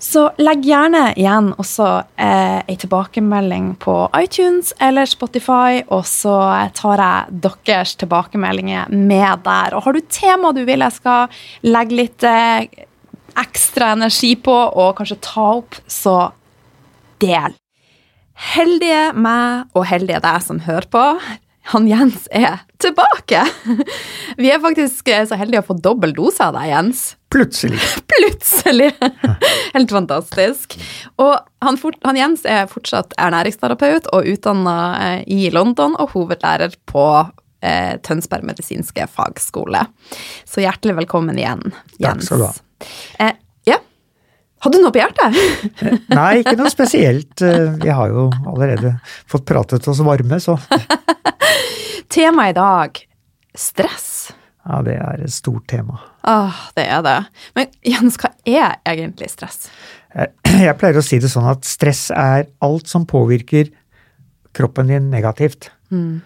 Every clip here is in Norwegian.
Så legg gjerne igjen også eh, tilbakemelding på iTunes eller Spotify, og så tar jeg deres tilbakemeldinger med der. Og har du tema du vil jeg skal legge litt eh, ekstra energi på, og kanskje ta opp, så del. Heldige meg og heldige deg som hører på han Jens er tilbake! Vi er faktisk så heldige å få dobbel dose av deg, Jens. Plutselig. Plutselig! Helt fantastisk. Og han, fort, han, Jens er fortsatt ernæringsterapeut og utdanna eh, i London og hovedlærer på eh, Tønsberg medisinske fagskole. Så hjertelig velkommen igjen, Jens. Takk skal du ha. Eh, ja. Hadde du noe på hjertet? Nei, ikke noe spesielt. Eh, vi har jo allerede fått pratet oss varme, så Temaet i dag stress. Ja, det er et stort tema. Åh, det er det. Men Jens, hva er egentlig stress? Jeg pleier å si det sånn at stress er alt som påvirker kroppen din negativt. Mm.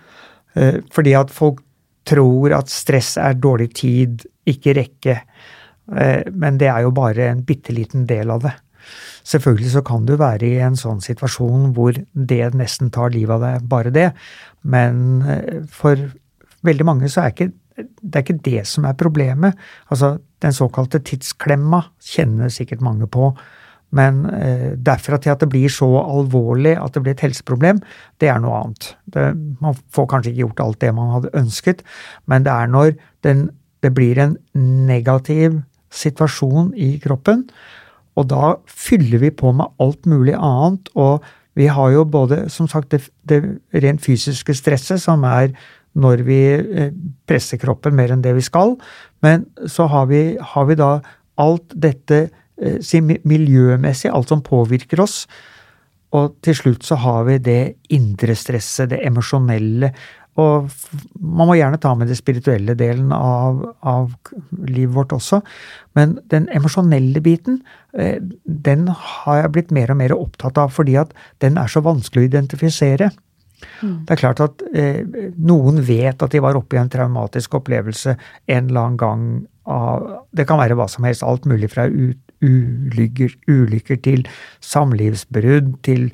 Fordi at folk tror at stress er dårlig tid, ikke rekke. Eh, men det er jo bare en bitte liten del av det. Selvfølgelig så kan du være i en sånn situasjon hvor det nesten tar livet av deg, bare det. Men eh, for veldig mange så er ikke, det er ikke det som er problemet. Altså, den såkalte tidsklemma kjenner sikkert mange på. Men eh, derfra til at det blir så alvorlig at det blir et helseproblem, det er noe annet. Det, man får kanskje ikke gjort alt det man hadde ønsket, men det er når den, det blir en negativ situasjon i kroppen, og da fyller vi på med alt mulig annet. Og vi har jo både, som sagt, det, det rent fysiske stresset, som er når vi eh, presser kroppen mer enn det vi skal. Men så har vi, har vi da alt dette eh, miljømessig, alt som påvirker oss. Og til slutt så har vi det indre stresset, det emosjonelle. Og man må gjerne ta med det spirituelle delen av, av livet vårt også. Men den emosjonelle biten, eh, den har jeg blitt mer og mer opptatt av, fordi at den er så vanskelig å identifisere. Mm. Det er klart at eh, noen vet at de var oppe i en traumatisk opplevelse en eller annen gang av Det kan være hva som helst. Alt mulig fra ut, ulykker, ulykker, til samlivsbrudd, til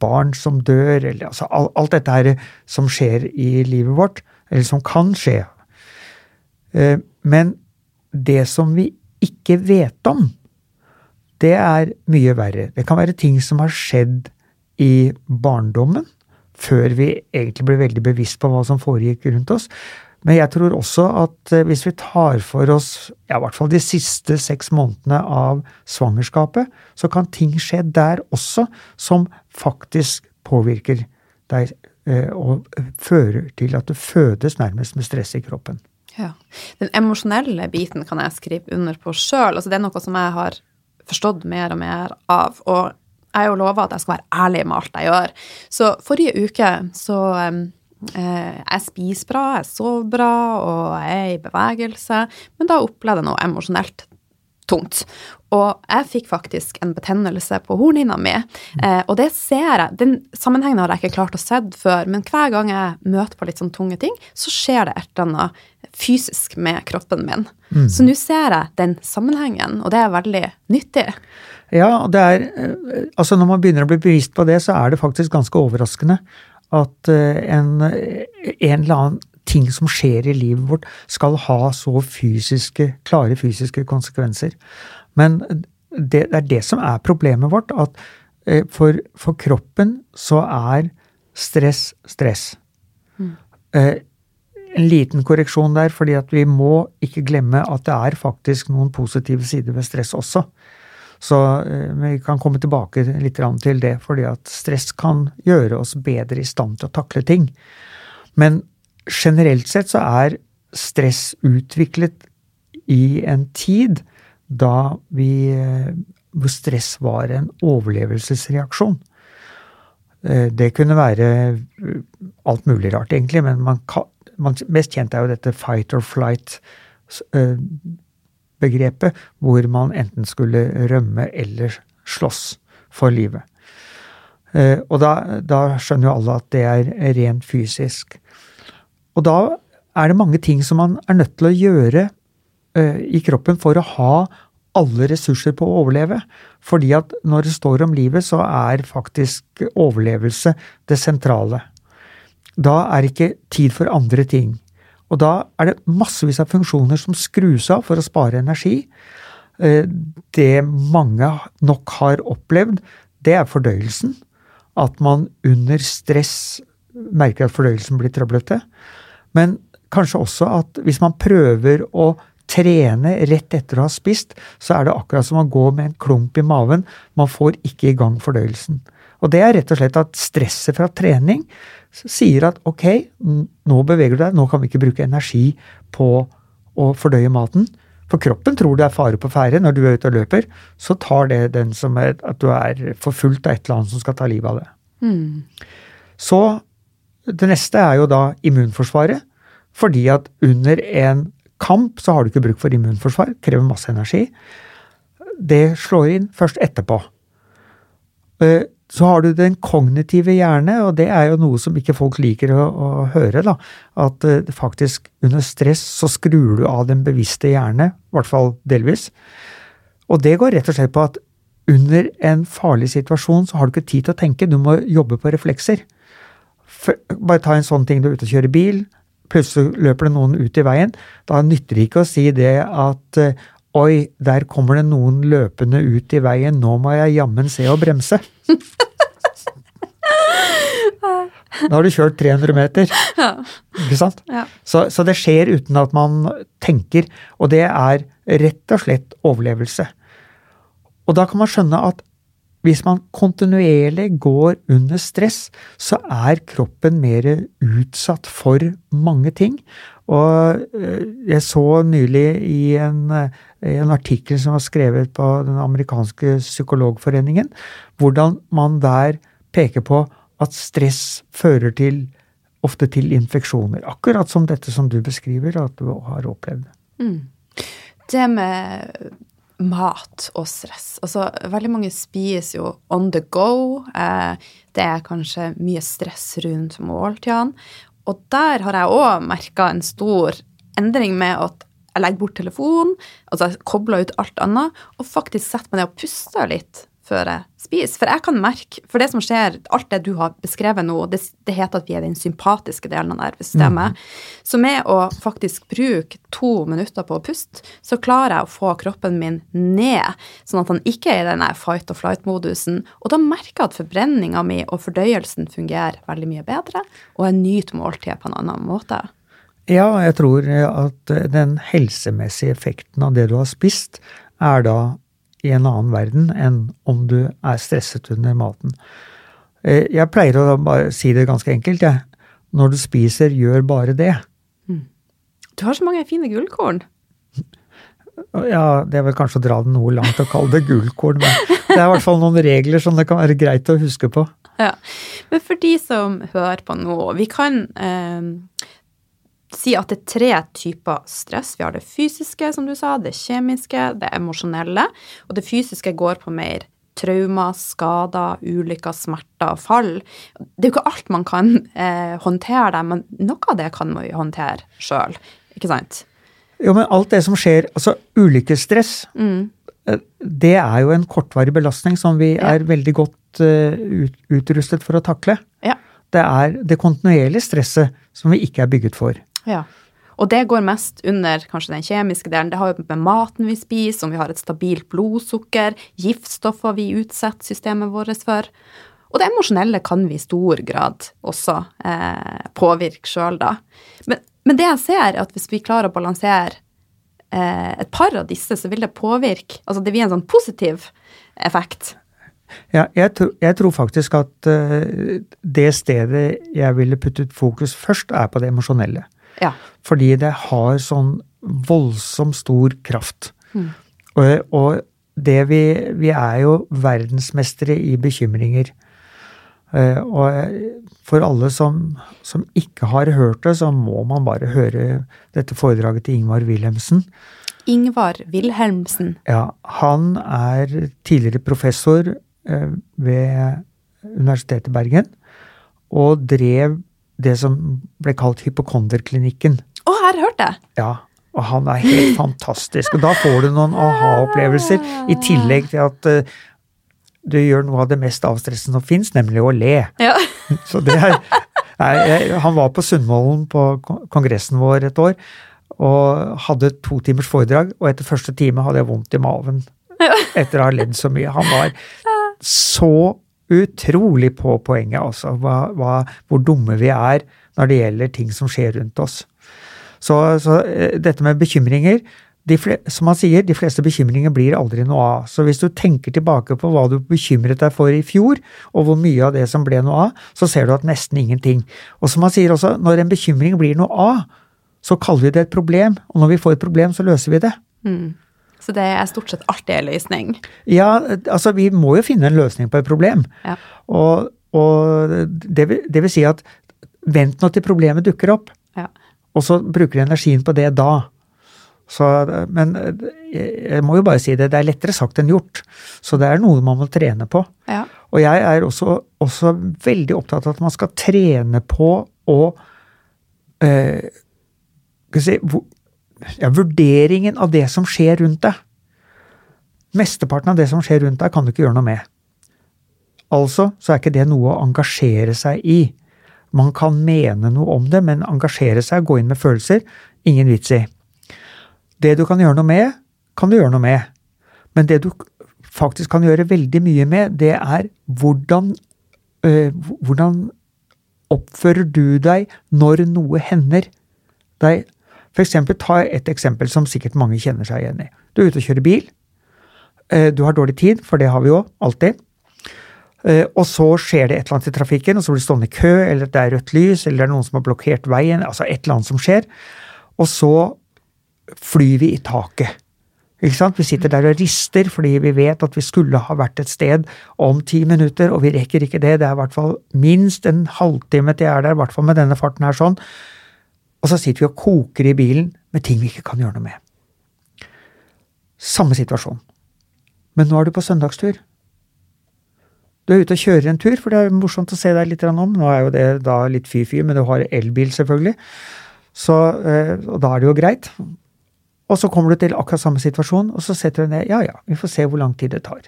barn som dør, eller altså alt dette her som skjer i livet vårt, eller som kan skje. Eh, men det som vi ikke vet om, det er mye verre. Det kan være ting som har skjedd i barndommen, før vi egentlig ble veldig bevisst på hva som foregikk rundt oss. Men jeg tror også at eh, hvis vi tar for oss ja, i hvert fall de siste seks månedene av svangerskapet, så kan ting skje der også som faktisk påvirker deg eh, og fører til at du fødes nærmest med stress i kroppen. Ja. Den emosjonelle biten kan jeg skrive under på sjøl. Altså, det er noe som jeg har forstått mer og mer av. Og jeg har jo lova at jeg skal være ærlig med alt jeg gjør. Så forrige uke så Eh, jeg spiser bra, jeg sover bra, og jeg er i bevegelse, men da opplevde jeg noe emosjonelt tungt. Og jeg fikk faktisk en betennelse på hornhinna mi. Eh, og det ser jeg. Den sammenhengen har jeg ikke klart å se før, men hver gang jeg møter på litt sånn tunge ting, så skjer det et eller annet fysisk med kroppen min. Mm. Så nå ser jeg den sammenhengen, og det er veldig nyttig. Ja, det er Altså når man begynner å bli bevisst på det, så er det faktisk ganske overraskende at en, en eller annen ting som skjer i livet vårt, skal ha så fysiske, klare fysiske konsekvenser. Men det, det er det som er problemet vårt, at eh, for, for kroppen så er stress stress. Mm. En liten korreksjon der, fordi at vi må ikke glemme at det er faktisk noen positive sider ved stress også. Så eh, vi kan komme tilbake litt til det, fordi at stress kan gjøre oss bedre i stand til å takle ting. Men generelt sett så er stress utviklet i en tid da vi Hvor stress var en overlevelsesreaksjon. Eh, det kunne være eh, alt mulig rart, egentlig, men man kan, man, mest kjent er jo dette fight or flight-begrepet, eh, hvor man enten skulle rømme eller slåss for livet. Og da, da skjønner jo alle at det er rent fysisk. Og da er det mange ting som man er nødt til å gjøre uh, i kroppen for å ha alle ressurser på å overleve. Fordi at når det står om livet, så er faktisk overlevelse det sentrale. Da er ikke tid for andre ting. Og da er det massevis av funksjoner som skrus av for å spare energi. Eh, det mange nok har opplevd, det er fordøyelsen. At man under stress merker at fordøyelsen blir trøblete. Men kanskje også at hvis man prøver å trene rett etter å ha spist, så er det akkurat som å gå med en klump i maven. Man får ikke i gang fordøyelsen. Og det er rett og slett at stresset fra trening sier at ok, nå beveger du deg, nå kan vi ikke bruke energi på å fordøye maten. For kroppen tror det er fare på ferde når du er ute og løper. Så tar det den som er, at du er forfulgt av et eller annet som skal ta livet av deg. Mm. Så det neste er jo da immunforsvaret. Fordi at under en kamp så har du ikke bruk for immunforsvar, krever masse energi. Det slår inn først etterpå. Så har du den kognitive hjerne, og det er jo noe som ikke folk liker å, å høre. da, At uh, faktisk under stress så skrur du av den bevisste hjerne, i hvert fall delvis. Og det går rett og slett på at under en farlig situasjon så har du ikke tid til å tenke, du må jobbe på reflekser. Bare ta en sånn ting du er ute og kjører bil, plutselig løper det noen ut i veien. Da nytter det ikke å si det at uh, oi, der kommer det noen løpende ut i veien, nå må jeg jammen se og bremse. Da har du kjørt 300 meter. Ja. Ikke sant? Ja. Så, så, det skjer uten at man tenker, og det er rett og slett overlevelse. Og da kan man skjønne at hvis man kontinuerlig går under stress, så er kroppen mer utsatt for mange ting. Og eh, jeg så nylig i en, eh, en, artikkel som var skrevet på den amerikanske psykologforeningen, hvordan man der peker på at stress fører til, ofte til infeksjoner. Akkurat som dette som du beskriver at du har opplevd. Mm. Det med mat og stress. Altså, veldig mange spiser jo on the go. Eh, det er kanskje mye stress rundt måltidene. Og der har jeg òg merka en stor endring med at jeg legger bort telefonen, altså jeg kobler ut alt annet, og faktisk setter meg ned og puster litt før jeg spiser. For jeg kan merke For det som skjer, alt det du har beskrevet nå, det, det heter at vi er den sympatiske delen av nervesystemet. Mm. Så med å faktisk bruke to minutter på å puste, så klarer jeg å få kroppen min ned, sånn at han ikke er i den fight or flight-modusen. Og da merker jeg at forbrenninga mi og fordøyelsen fungerer veldig mye bedre, og jeg nyter måltidet på en annen måte. Ja, jeg tror at den helsemessige effekten av det du har spist, er da i en annen verden enn om du er stresset under maten. Eh, jeg pleier å bare si det ganske enkelt, jeg. Når du spiser, gjør bare det. Mm. Du har så mange fine gullkorn. Ja, det er vel kanskje å dra det noe langt å kalle det gullkorn, men det er i hvert fall noen regler som det kan være greit å huske på. Ja. Men for de som hører på nå, vi kan eh, si at det er tre typer stress. Vi har det fysiske, som du sa, det kjemiske, det emosjonelle. Og det fysiske går på mer traumer, skader, ulykker, smerter, fall. Det er jo ikke alt man kan eh, håndtere det, men noe av det kan man jo håndtere sjøl, ikke sant? Jo, men alt det som skjer, altså ulykkesstress, mm. Eh, det er jo en kortvarig belastning som vi Ja. er veldig godt uh, ut, utrustet for å takle. Ja. Det er det kontinuerlige stresset som vi ikke er bygget for. Ja. Og det går mest under kanskje den kjemiske delen. Det har jo med maten vi spiser, om vi har et stabilt blodsukker, giftstoffer vi utsetter systemet vårt for. Og det emosjonelle kan vi i stor grad også eh, påvirke sjøl, da. Men, men det jeg ser, er at hvis vi klarer å balansere eh, et par av disse, så vil det påvirke Altså det blir en sånn positiv effekt. Ja, jeg, tro, jeg tror faktisk at uh, det stedet jeg ville puttet fokus først, er på det emosjonelle. Ja. Fordi det har sånn voldsomt stor kraft. Mm. Og, og det vi Vi er jo verdensmestere i bekymringer. Eh, og for alle som, som ikke har hørt det, så må man bare høre dette foredraget til Ingvar Wilhelmsen. Ingvar Wilhelmsen. Ja, han er tidligere professor eh, ved Universitetet i Bergen, og drev det som ble kalt hypokonderklinikken. Å, jeg her hørt det! Ja, og han er helt fantastisk. Og da får du noen aha-opplevelser, i tillegg til at uh, du gjør noe av det mest avstressende som fins, nemlig å le. Ja. Så det er, nei, jeg, Han var på Sundvolden på kongressen vår et år og hadde to timers foredrag, og etter første time hadde jeg vondt i maven etter å ha ledd så mye. Han var så utrolig på poenget, altså. Hva, hva, hvor dumme vi er når det gjelder ting som skjer rundt oss. Så, så eh, dette med bekymringer de fle, Som han sier, de fleste bekymringer blir aldri noe av. Så hvis du tenker tilbake på hva du bekymret deg for i fjor, og hvor mye av det som ble noe av, så ser du at nesten ingenting. Og som han sier også, når en bekymring blir noe av, så kaller vi det et problem. Og når vi får et problem, så løser vi det. Mm. Så det er stort sett alltid en løsning. Ja, altså vi må jo finne en løsning på et problem. Ja. Og, og det, vil, det vil si at vent nå til problemet dukker opp, Ja. og så bruker du energien på det da. Så, men jeg, må jo bare si det, det er lettere sagt enn gjort. Så det er noe man må trene på. Ja. Og jeg er også, også veldig opptatt av at man skal trene på å eh, si, ja, Vurderingen av det som skjer rundt deg. Mesteparten av det som skjer rundt deg, kan du ikke gjøre noe med. Altså så er ikke det noe å engasjere seg i. Man kan mene noe om det, men engasjere seg, gå inn med følelser, ingen vits i. Det du kan gjøre noe med, kan du gjøre noe med. Men det du faktisk kan gjøre veldig mye med, det er hvordan, øh, hvordan oppfører du deg når noe hender deg. For eksempel, ta et eksempel som sikkert mange kjenner seg igjen i. Du er ute og kjører bil. Eh, Du har dårlig tid, for det har vi jo alltid. Eh, Og så skjer det et eller annet i trafikken, og så blir det stående i kø, eller det er rødt lys, eller det er noen som har blokkert veien. Altså et eller annet som skjer. Og så flyr vi i taket. Ikke sant? Vi sitter der og rister fordi vi vet at vi skulle ha vært et sted om ti minutter, og vi rekker ikke det. Det er i hvert fall minst en halvtime til jeg er der, i hvert fall med denne farten her sånn. Og så sitter vi og koker i bilen med ting vi ikke kan gjøre noe med. Samme situasjon. Men nå er du på søndagstur. Du er ute og kjører en tur, for det er morsomt å se deg litt om. Nå er jo det da litt fy-fy, men du har elbil, selvfølgelig. Så, eh, og da er det jo greit. Og så kommer du til akkurat samme situasjon, og så setter du ned Ja, ja, vi får se hvor lang tid det tar.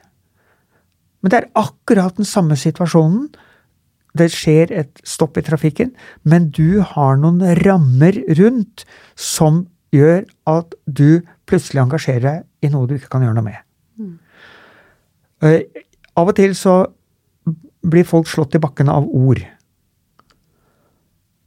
Men det er akkurat den samme situasjonen. Det skjer et stopp i trafikken, men du har noen rammer rundt som gjør at du plutselig engasjerer deg i noe du ikke kan gjøre noe med. Eh, av og til så blir folk slått i bakken av ord.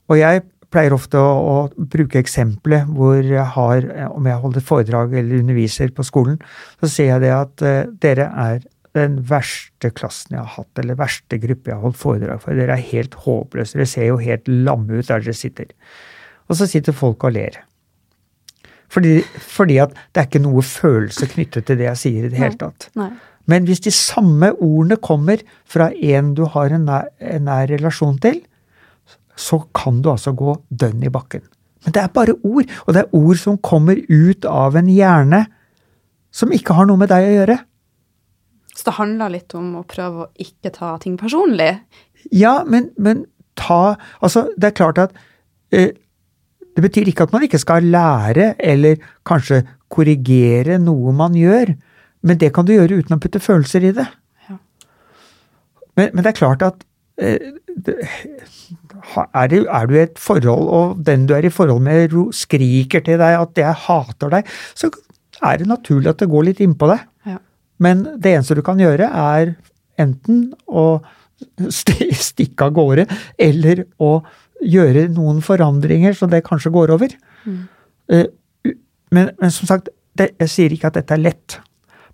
Og jeg pleier ofte å, å bruke eksempelet hvor jeg har, om jeg holder foredrag eller underviser på skolen, så sier jeg det at eh, dere er den verste klassen jeg har hatt, eller verste gruppe jeg har holdt foredrag for. Dere er helt håpløse. Dere ser jo helt lamme ut der dere sitter. Og så sitter folk og ler. Fordi, fordi at det er ikke noe følelse knyttet til det jeg sier i det hele tatt. Nei. Men hvis de samme ordene kommer fra en du har en nær, en nær relasjon til, så kan du altså gå dønn i bakken. Men det er bare ord, og det er ord som kommer ut av en hjerne som ikke har noe med deg å gjøre. Så det handler litt om å prøve å ikke ta ting personlig? Ja, men, men ta Altså, det er klart at eh, Det betyr ikke at man ikke skal lære eller kanskje korrigere noe man gjør, men det kan du gjøre uten å putte følelser i det. Ja. Men, men det er klart at eh, det, er, det, er, du i et forhold, og den du er i forhold med skriker til deg at 'jeg hater deg', så er det naturlig at det går litt innpå deg. Men det eneste du kan gjøre, er enten å stikke av gårde, eller å gjøre noen forandringer så det kanskje går over. Mm. Men, men, som sagt, det, jeg sier ikke at dette er lett.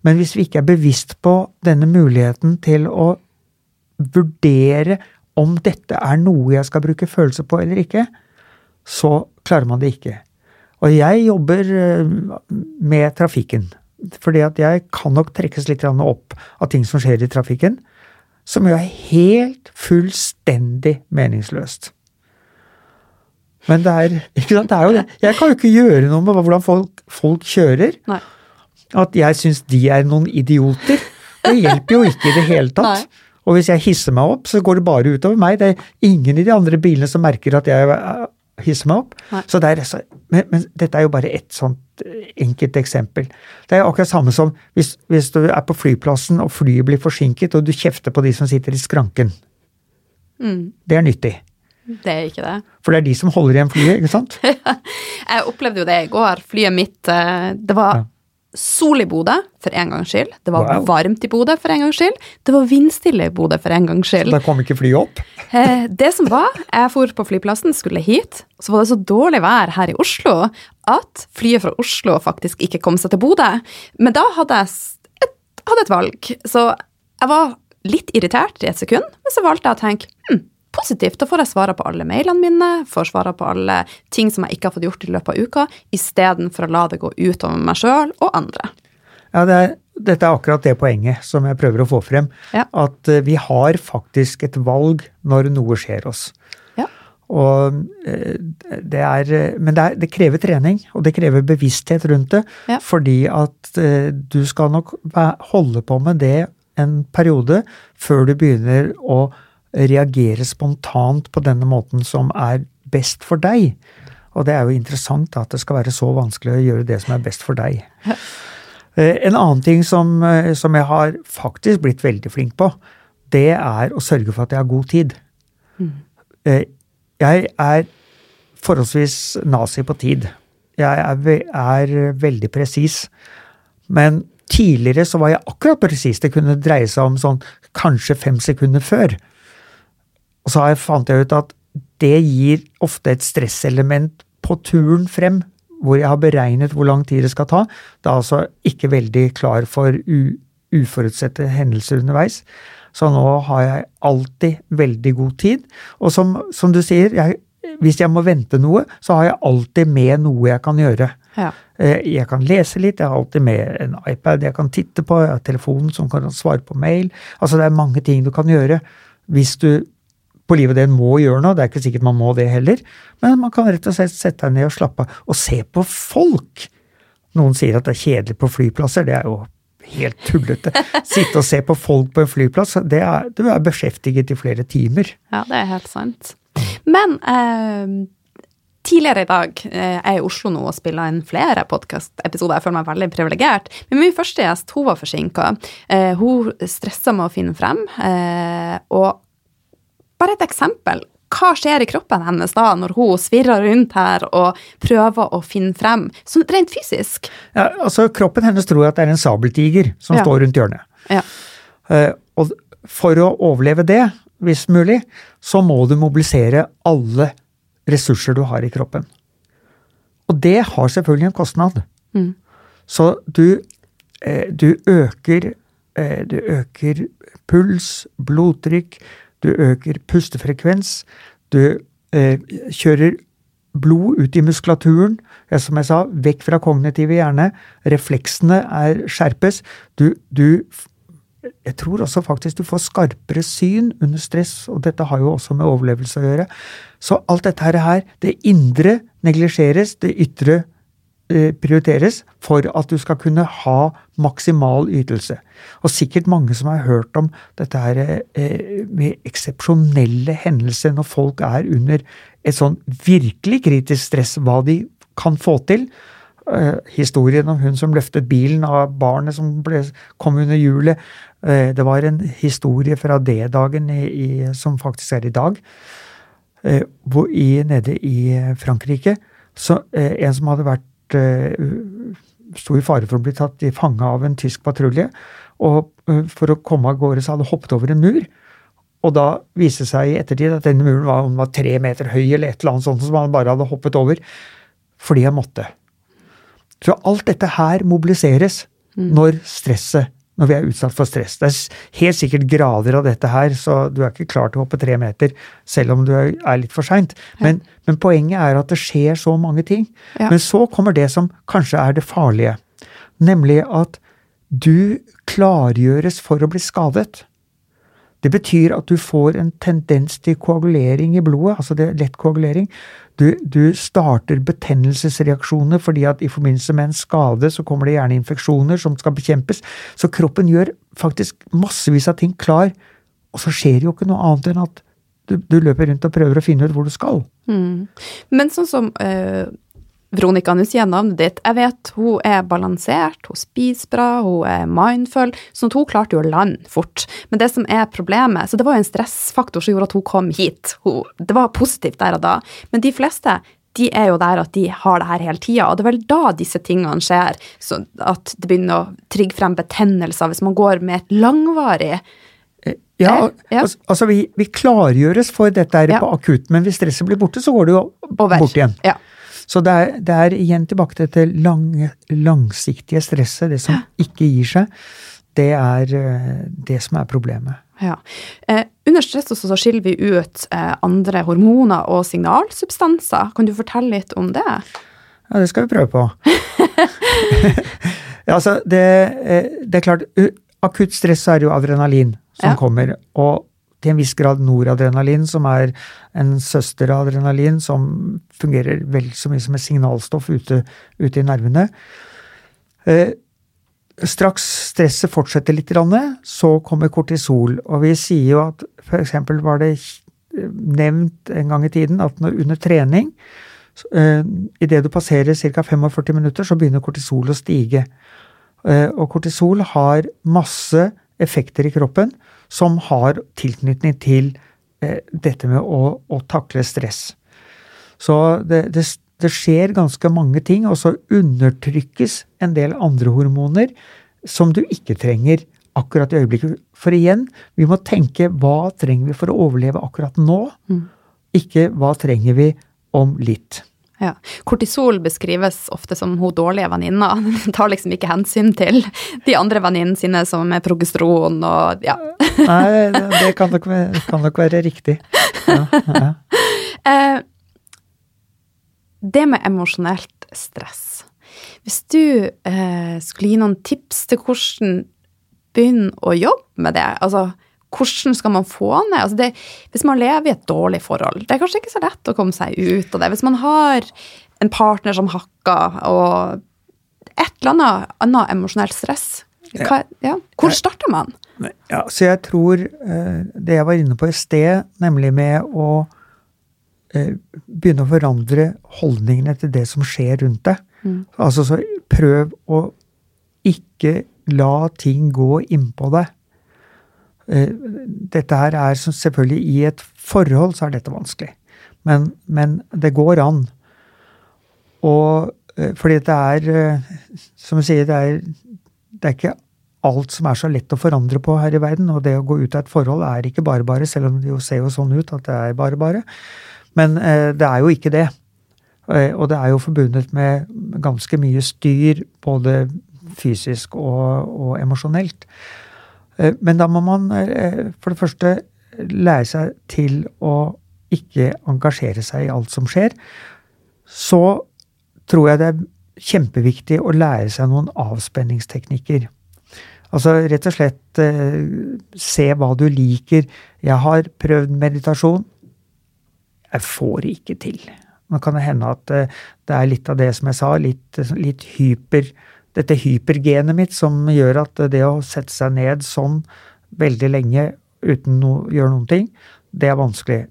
Men hvis vi ikke er bevisst på denne muligheten til å vurdere om dette er noe jeg skal bruke følelser på eller ikke, så klarer man det ikke. Og jeg jobber eh, med trafikken. Fordi at jeg kan nok trekkes litt opp av ting som skjer i trafikken som jo er helt fullstendig meningsløst. Men det er, ikke sant, det er jo det. Jeg kan jo ikke gjøre noe med hvordan folk, folk kjører. Nei. At jeg syns de er noen idioter. Det hjelper jo ikke i det hele tatt. Nei. Og hvis jeg hisser meg opp, så går det bare utover meg. Det er ingen i de andre bilene som merker at jeg hisser meg opp. Så det er, men, men, dette er jo bare ett sånt eh, enkelt eksempel. Det er akkurat samme som hvis, hvis, du er på flyplassen og flyet blir forsinket, og du kjefter på de som sitter i skranken. Mm. Det er nyttig. Det er ikke det. For det er de som holder igjen flyet, ikke sant? jeg opplevde jo det i går. Flyet mitt eh, Det var ja sol i Bodø for en gangs skyld. Det var wow. varmt i Bodø for en gangs skyld. Det var vindstille i Bodø for en gangs skyld. Så da kom ikke flyet opp? Eh, det som var, jeg for på flyplassen, skulle hit. Så var det så dårlig vær her i Oslo at flyet fra Oslo faktisk ikke kom seg til Bodø. Men da hadde jeg et, hadde et valg. Så jeg var litt irritert i et sekund, men så valgte jeg å tenke hm, positivt. Da får jeg svare på alle mailene mine, får svare på alle ting som jeg ikke har fått gjort i løpet av uka, istedenfor å la det gå utover meg sjøl og andre. Ja, det er, dette er akkurat det poenget som jeg prøver å få frem. Ja. At eh, vi har faktisk et valg når noe skjer oss. Og eh, det er, men det, er, det, krever trening, og det krever bevissthet rundt det. Ja. Fordi at eh, du skal nok holde på med det en periode før du begynner å reagere spontant på denne måten som er best for deg. Og det er jo interessant at det skal være så vanskelig å gjøre det som er best for deg. Eh, en annen ting som, som jeg har faktisk blitt veldig flink på, det er å sørge for at jeg har god tid. Mm. Jeg er forholdsvis nazi på tid. Jeg er, er veldig presis. Men tidligere så var jeg akkurat presis. Det kunne dreie seg om sånn kanskje fem sekunder før. Og så fant jeg ut at det gir ofte et stresselement på turen frem, hvor jeg har beregnet hvor lang tid det skal ta. Det er altså ikke veldig klar for uforutsette hendelser underveis. Så nå har jeg alltid veldig god tid. Og som, som du sier, jeg, hvis jeg må vente noe, så har jeg alltid med noe jeg kan gjøre. Ja. Eh, jeg kan lese litt, jeg har alltid med en iPad jeg kan titte på, jeg har telefonen som kan svare på mail. Altså det er mange ting du kan gjøre hvis du på livet det må gjøre noe. Det er ikke sikkert man må det heller. Men man kan rett og slett sette seg ned og slappe av. Og se på folk! Noen sier at det er kjedelig på flyplasser. Det er jo helt tullete. Sitte og se på folk på en flyplass, det er, du er beskjeftiget i flere timer. Ja, det er helt sant. Men eh, tidligere i dag eh, jeg i Oslo nå og spiller inn flere podkastepisoder. Jeg føler meg veldig privilegert. Men min første gjest hun var forsinka. Eh, hun stressa med å finne frem. Eh, og bare et eksempel. Hva skjer i kroppen hennes da, når hun svirrer rundt her og prøver å finne frem, sånn rent fysisk? Ja, altså Kroppen hennes tror at det er en sabeltiger som ja. står rundt hjørnet. Ja. Uh, og for å overleve det, hvis mulig, så må du mobilisere alle ressurser du har i kroppen. Og det har selvfølgelig en kostnad. Mm. Så du, uh, du øker uh, Du øker puls, blodtrykk, du øker pustefrekvens, du eh, kjører blod ut i muskulaturen. Ja, som jeg sa, vekk fra kognitive hjerne. Refleksene er skjerpes. Du, du jeg tror også faktisk du får skarpere syn under stress, og dette har jo også med overlevelse å gjøre. Så alt dette her, det indre neglisjeres, det ytre prioriteres for at du skal kunne ha maksimal ytelse. Og sikkert mange som har hørt om dette her eh, med eksepsjonelle hendelser når folk er under et sånn virkelig kritisk stress, hva de kan få til. Uh, historien om hun som løftet bilen av barnet som ble, kom under hjulet. Det var en historie fra D-dagen som faktisk er i dag, i, nede i Frankrike. Så, en som hadde vært sto i fare for å bli tatt i fange av en tysk patrulje. Og for å komme av gårde så hadde hoppet over en mur. Og da viste det seg i ettertid at denne muren var, var tre meter høy, eller et eller annet sånt som han bare hadde hoppet over fordi han måtte. Så alt dette her mobiliseres mm. når stresset når vi er utsatt for stress. Det er helt sikkert grader av dette her, så du er ikke klar til å hoppe tre meter selv om du er litt for seint. Men, men, poenget er at det skjer så mange ting. Ja. Men så kommer det som kanskje er det farlige, nemlig at du klargjøres for å bli skadet. Det betyr at du får en tendens til koagulering i blodet, altså det er lett koagulering. Du, du, starter betennelsesreaksjoner fordi at i forbindelse med en skade så kommer det gjerne infeksjoner som skal bekjempes. Så kroppen gjør faktisk massevis av ting klar, og så skjer jo ikke noe annet enn at du, du løper rundt og prøver å finne ut hvor du skal. Mm. Men sånn som øh, Veronica, nå sier jeg navnet ditt. Jeg vet hun er balansert, hun spiser bra, hun er mindful. Sånn at hun klarte jo å lande fort. Men det som er problemet Så det var jo en stressfaktor som gjorde at hun kom hit. Hun, det var positivt der og da. Men de fleste de er jo der at de har det her hele tida, og det er vel da disse tingene skjer. Så at det begynner å trigge frem betennelser hvis man går med et langvarig eh, ja, ja. altså vi, vi, klargjøres for dette her ja. på akutt, men hvis stresset blir borte, så går det jo bort igjen. Ja. Så det er, det er, igjen tilbake til dette lange, langsiktige stresset, det som ikke gir seg. Det er eh, det som er problemet. Ja. Eh, under stress så skiller vi ut eh, andre hormoner og signalsubstanser. Kan du fortelle litt om det? Ja, det skal vi prøve på. ja, altså, det, eh, det, er klart Akutt stress så er det jo adrenalin som ja. kommer. Og til en viss grad noradrenalin, som er en søster av adrenalin som fungerer vel så mye som et signalstoff ute, ute i nervene. Eh, straks stresset fortsetter litt, så kommer kortisol. Og vi sier jo at f.eks. var det nevnt en gang i tiden at under trening eh, Idet du passerer ca. 45 minutter, så begynner kortisol å stige. Eh, og kortisol har masse effekter i kroppen som har tilknytning til eh, dette med å, å, takle stress. Så det, det, det, skjer ganske mange ting, og så undertrykkes en del andre hormoner som du ikke trenger akkurat i øyeblikket. For igjen, vi må tenke hva trenger vi for å overleve akkurat nå, mm. ikke hva trenger vi om litt. Ja. Kortisol beskrives ofte som hun dårlige venninna. Tar liksom ikke hensyn til de andre venninnene sine som er progesteron og ja. Nei, det kan nok, kan nok være riktig. Ja, ja. Eh, det med emosjonelt stress. Hvis du eh, skulle gi noen tips til hvordan begynne å jobbe med det, altså hvordan skal man få ned altså det, Hvis man lever i et dårlig forhold, det er kanskje ikke så lett å komme seg ut av det. Hvis man har en partner som hakker, og et eller annet, annet emosjonelt stress, hva, ja. hvor starter man? Ja, så jeg tror eh, det jeg var inne på i sted, nemlig med å eh, begynne å forandre holdningene til det som skjer rundt deg. Mm. Altså så prøv å ikke la ting gå innpå deg. Eh, dette her er selvfølgelig I et forhold så er dette vanskelig. Men, men det går an. Og eh, fordi det er eh, Som jeg sier, det er, det er ikke alt som er så lett å forandre på her i verden. Og det å gå ut av et forhold er ikke bare bare, selv om det jo ser jo sånn ut at det er bare bare. Men det er jo ikke det. Og det er jo forbundet med ganske mye styr, både fysisk og, og emosjonelt. Eh, men da må man eh, for det første lære seg til å ikke engasjere seg i alt som skjer. Så tror jeg det er kjempeviktig å lære seg noen avspenningsteknikker. Altså rett og slett eh, se hva du liker. Jeg har prøvd meditasjon. Jeg får ikke til. Nå kan det hende at eh, det er litt av det som jeg sa, litt, litt hyper Dette hypergenet mitt som gjør at det å sette seg ned sånn veldig lenge uten å gjøre noen ting, det er vanskelig.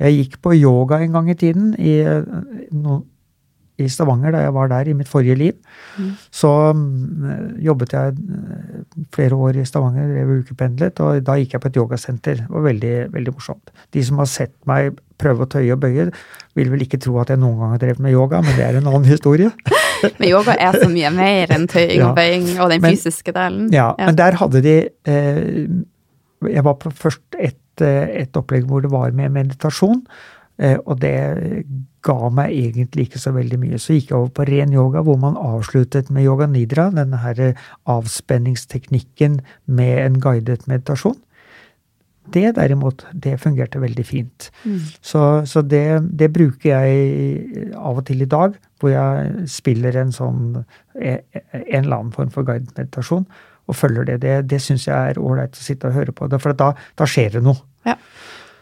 Jeg gikk på yoga en gang i tiden, i, no, i Stavanger, da jeg var der i mitt forrige liv. Mm. Så um, jobbet jeg eh, flere år i Stavanger, drev ukependlet, og da gikk jeg på et yogasenter. Det var veldig, veldig morsomt. De som har sett meg prøve å tøye og bøye, vil vel ikke tro at jeg noen gang har drevet med yoga, men det er en annen historie. Men yoga er så mye mer enn tøying og bøying og den men, fysiske delen. Ja, ja, men der hadde de eh, Jeg var på først et, eh, et opplegg hvor det var med meditasjon. Eh, og det ga meg egentlig ikke så veldig mye. Så gikk jeg over på ren yoga, hvor man avsluttet med yoga nidra, denne her avspenningsteknikken med en guidet meditasjon. Det derimot, det fungerte veldig fint. Mm. Så, så det, det, bruker jeg av og til i dag, hvor jeg spiller en sånn en eller annen form for guidet meditasjon og følger det. Det, det syns jeg er ålreit å sitte og høre på, for da, da skjer det noe. Ja.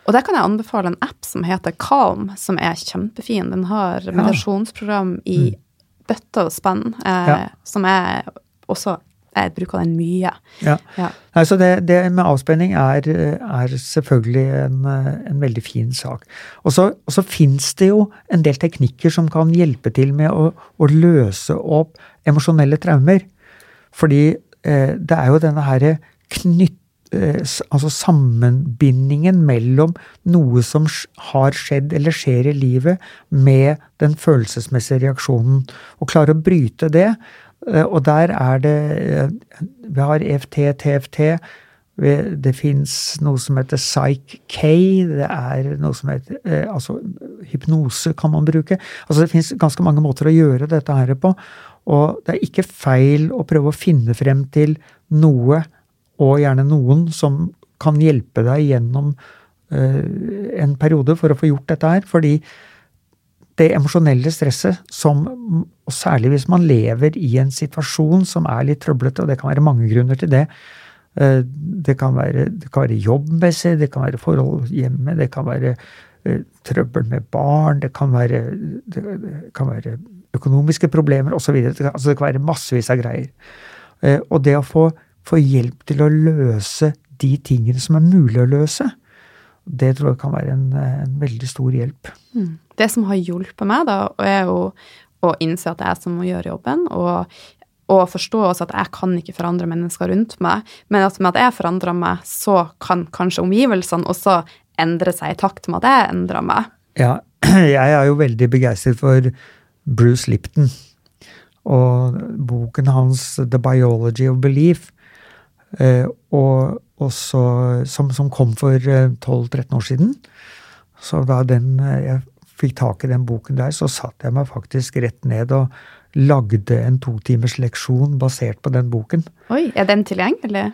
Og der kan jeg anbefale en app som heter Calm, som er kjempefin. Den har meditasjonsprogram i mm. bøtte og spann, eh, ja. som er også jeg bruker den mye. Ja. ja. Altså det, det, med avspenning er, er selvfølgelig en, en, veldig fin sak. Og så, så fins det jo en del teknikker som kan hjelpe til med å, å løse opp emosjonelle traumer. Fordi eh, det er jo denne herre knytt Eh, altså sammenbindingen mellom noe som har skjedd eller skjer i livet, med den følelsesmessige reaksjonen. Og klare å bryte det. Eh, og der er det eh, Vi har EFT, TFT. Det fins noe som heter Psych-K. Det er noe som heter Altså hypnose kan man bruke. Altså det fins ganske mange måter å gjøre dette her på. Og det er ikke feil å prøve å finne frem til noe og gjerne noen som kan hjelpe deg gjennom en periode for å få gjort dette her. Fordi det emosjonelle stresset, som, og særlig hvis man lever i en situasjon som er litt trøblete, og det kan være mange grunner til det uh, det, kan være, det kan være jobbmessig, det kan være forhold hjemme, det kan være uh, trøbbel med barn, det kan være, det kan være økonomiske problemer osv. Altså det kan være massevis av greier. Og det å få få hjelp til å løse de tingene som er mulig å løse. Det tror jeg kan være en, en veldig stor hjelp. Mm. Det som har hjulpet meg, da, er jo å innse at det er jeg som må gjøre jobben, og, og forstå også at jeg kan ikke forandre mennesker rundt meg, men at med at jeg forandrer meg, så kan kanskje omgivelsene også endre seg i takt med at jeg endrer meg. Ja, jeg er jo veldig begeistret for Bruce Lipton og boken hans The Biology of Belief. Eh, og også, som, som, kom for 12-13 eh, år siden. Så da den, eh, jeg fikk tak i den boken der, så satte jeg meg faktisk rett ned og lagde en totimers leksjon basert på den boken. Oi, Er den tilgjengelig?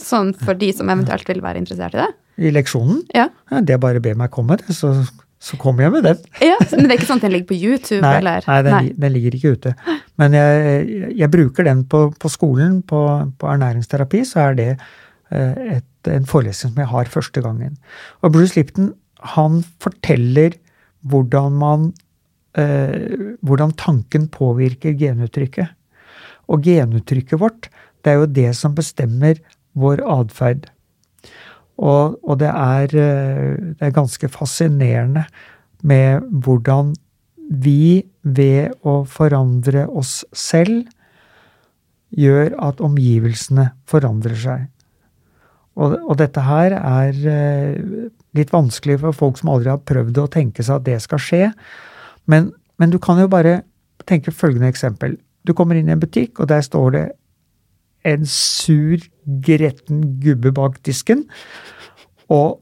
Sånn for de som eventuelt vil være interessert i det? I leksjonen? Ja. ja det er bare å be meg komme, det. så så kommer jeg med den. ja, Men det er ikke sånn at den ligger på YouTube? Nei, eller? nei, den, nei. den ligger ikke ute. Men jeg, jeg bruker den på, på skolen, på, på, ernæringsterapi, så er det eh, et, en forelesning som jeg har første gangen. Og Bruce Lipton han forteller hvordan man eh, hvordan tanken påvirker genuttrykket. Og genuttrykket vårt, det er jo det som bestemmer vår atferd. Og, og det, er, eh, det, er, ganske fascinerende med hvordan vi ved å forandre oss selv gjør at omgivelsene forandrer seg. Og, og dette her er eh, litt vanskelig for folk som aldri har prøvd å tenke seg at det skal skje. Men, men du kan jo bare tenke følgende eksempel. Du kommer inn i en butikk, og der står det en sur, gretten gubbe bak disken. Og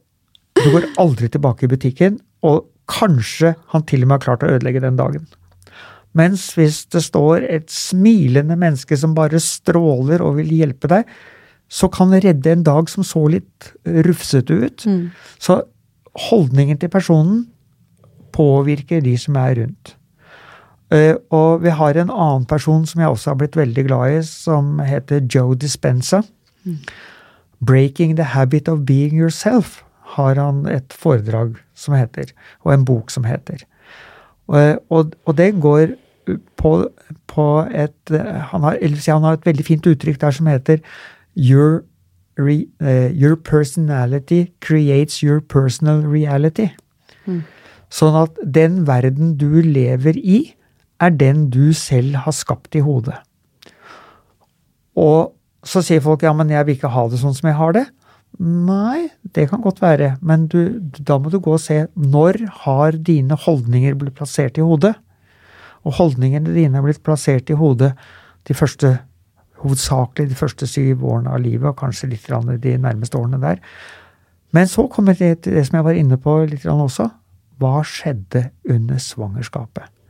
du går aldri tilbake i butikken, og kanskje han til og med har klart å ødelegge den dagen. Mens hvis det står et smilende menneske som bare stråler og vil hjelpe deg, så kan det redde en dag som så litt rufsete ut. Mm. Så holdningen til personen påvirker de som er rundt. Eh, og vi har en annen person som jeg også har blitt veldig glad i, som heter Joe Dispenza. Mm. 'Breaking the Habit of Being Yourself' har han et foredrag som heter, og en bok som heter. Og, og, og det går på, på et han har, han har, et veldig fint uttrykk der som heter Your, re, uh, your personality creates your personal reality. Mm. Sånn at den verden du lever i, er den du selv har skapt i hodet. Og så sier folk ja, men jeg vil ikke ha det sånn som jeg har det. Nei, det kan godt være, men du, da må du gå og se når har dine holdninger blitt plassert i hodet? Og holdningene dine er blitt plassert i hodet de første, hovedsakelig de første syv årene av livet, og kanskje litt de nærmeste årene der. Men så kommer det til det som jeg var inne på litt også. Hva skjedde under svangerskapet?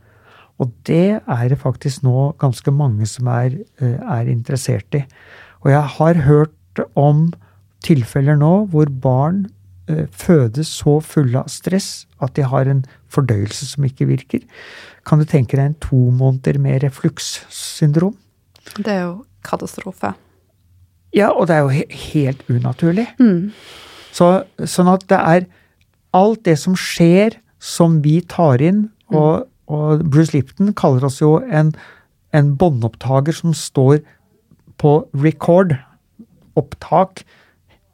Og det er det faktisk nå ganske mange som er, eh, er interessert i. Og jeg har hørt om tilfeller nå hvor barn eh, fødes så fulle av stress at de har en fordøyelse som ikke virker. Kan du tenke deg en to måneder med reflukssyndrom? Det er jo katastrofe. Ja, og det er jo he helt unaturlig. Mm. Så, sånn at det er alt det som skjer som vi tar inn, mm. og, og Bruce Lipton kaller oss jo en, en båndopptaker som står på record, opptak,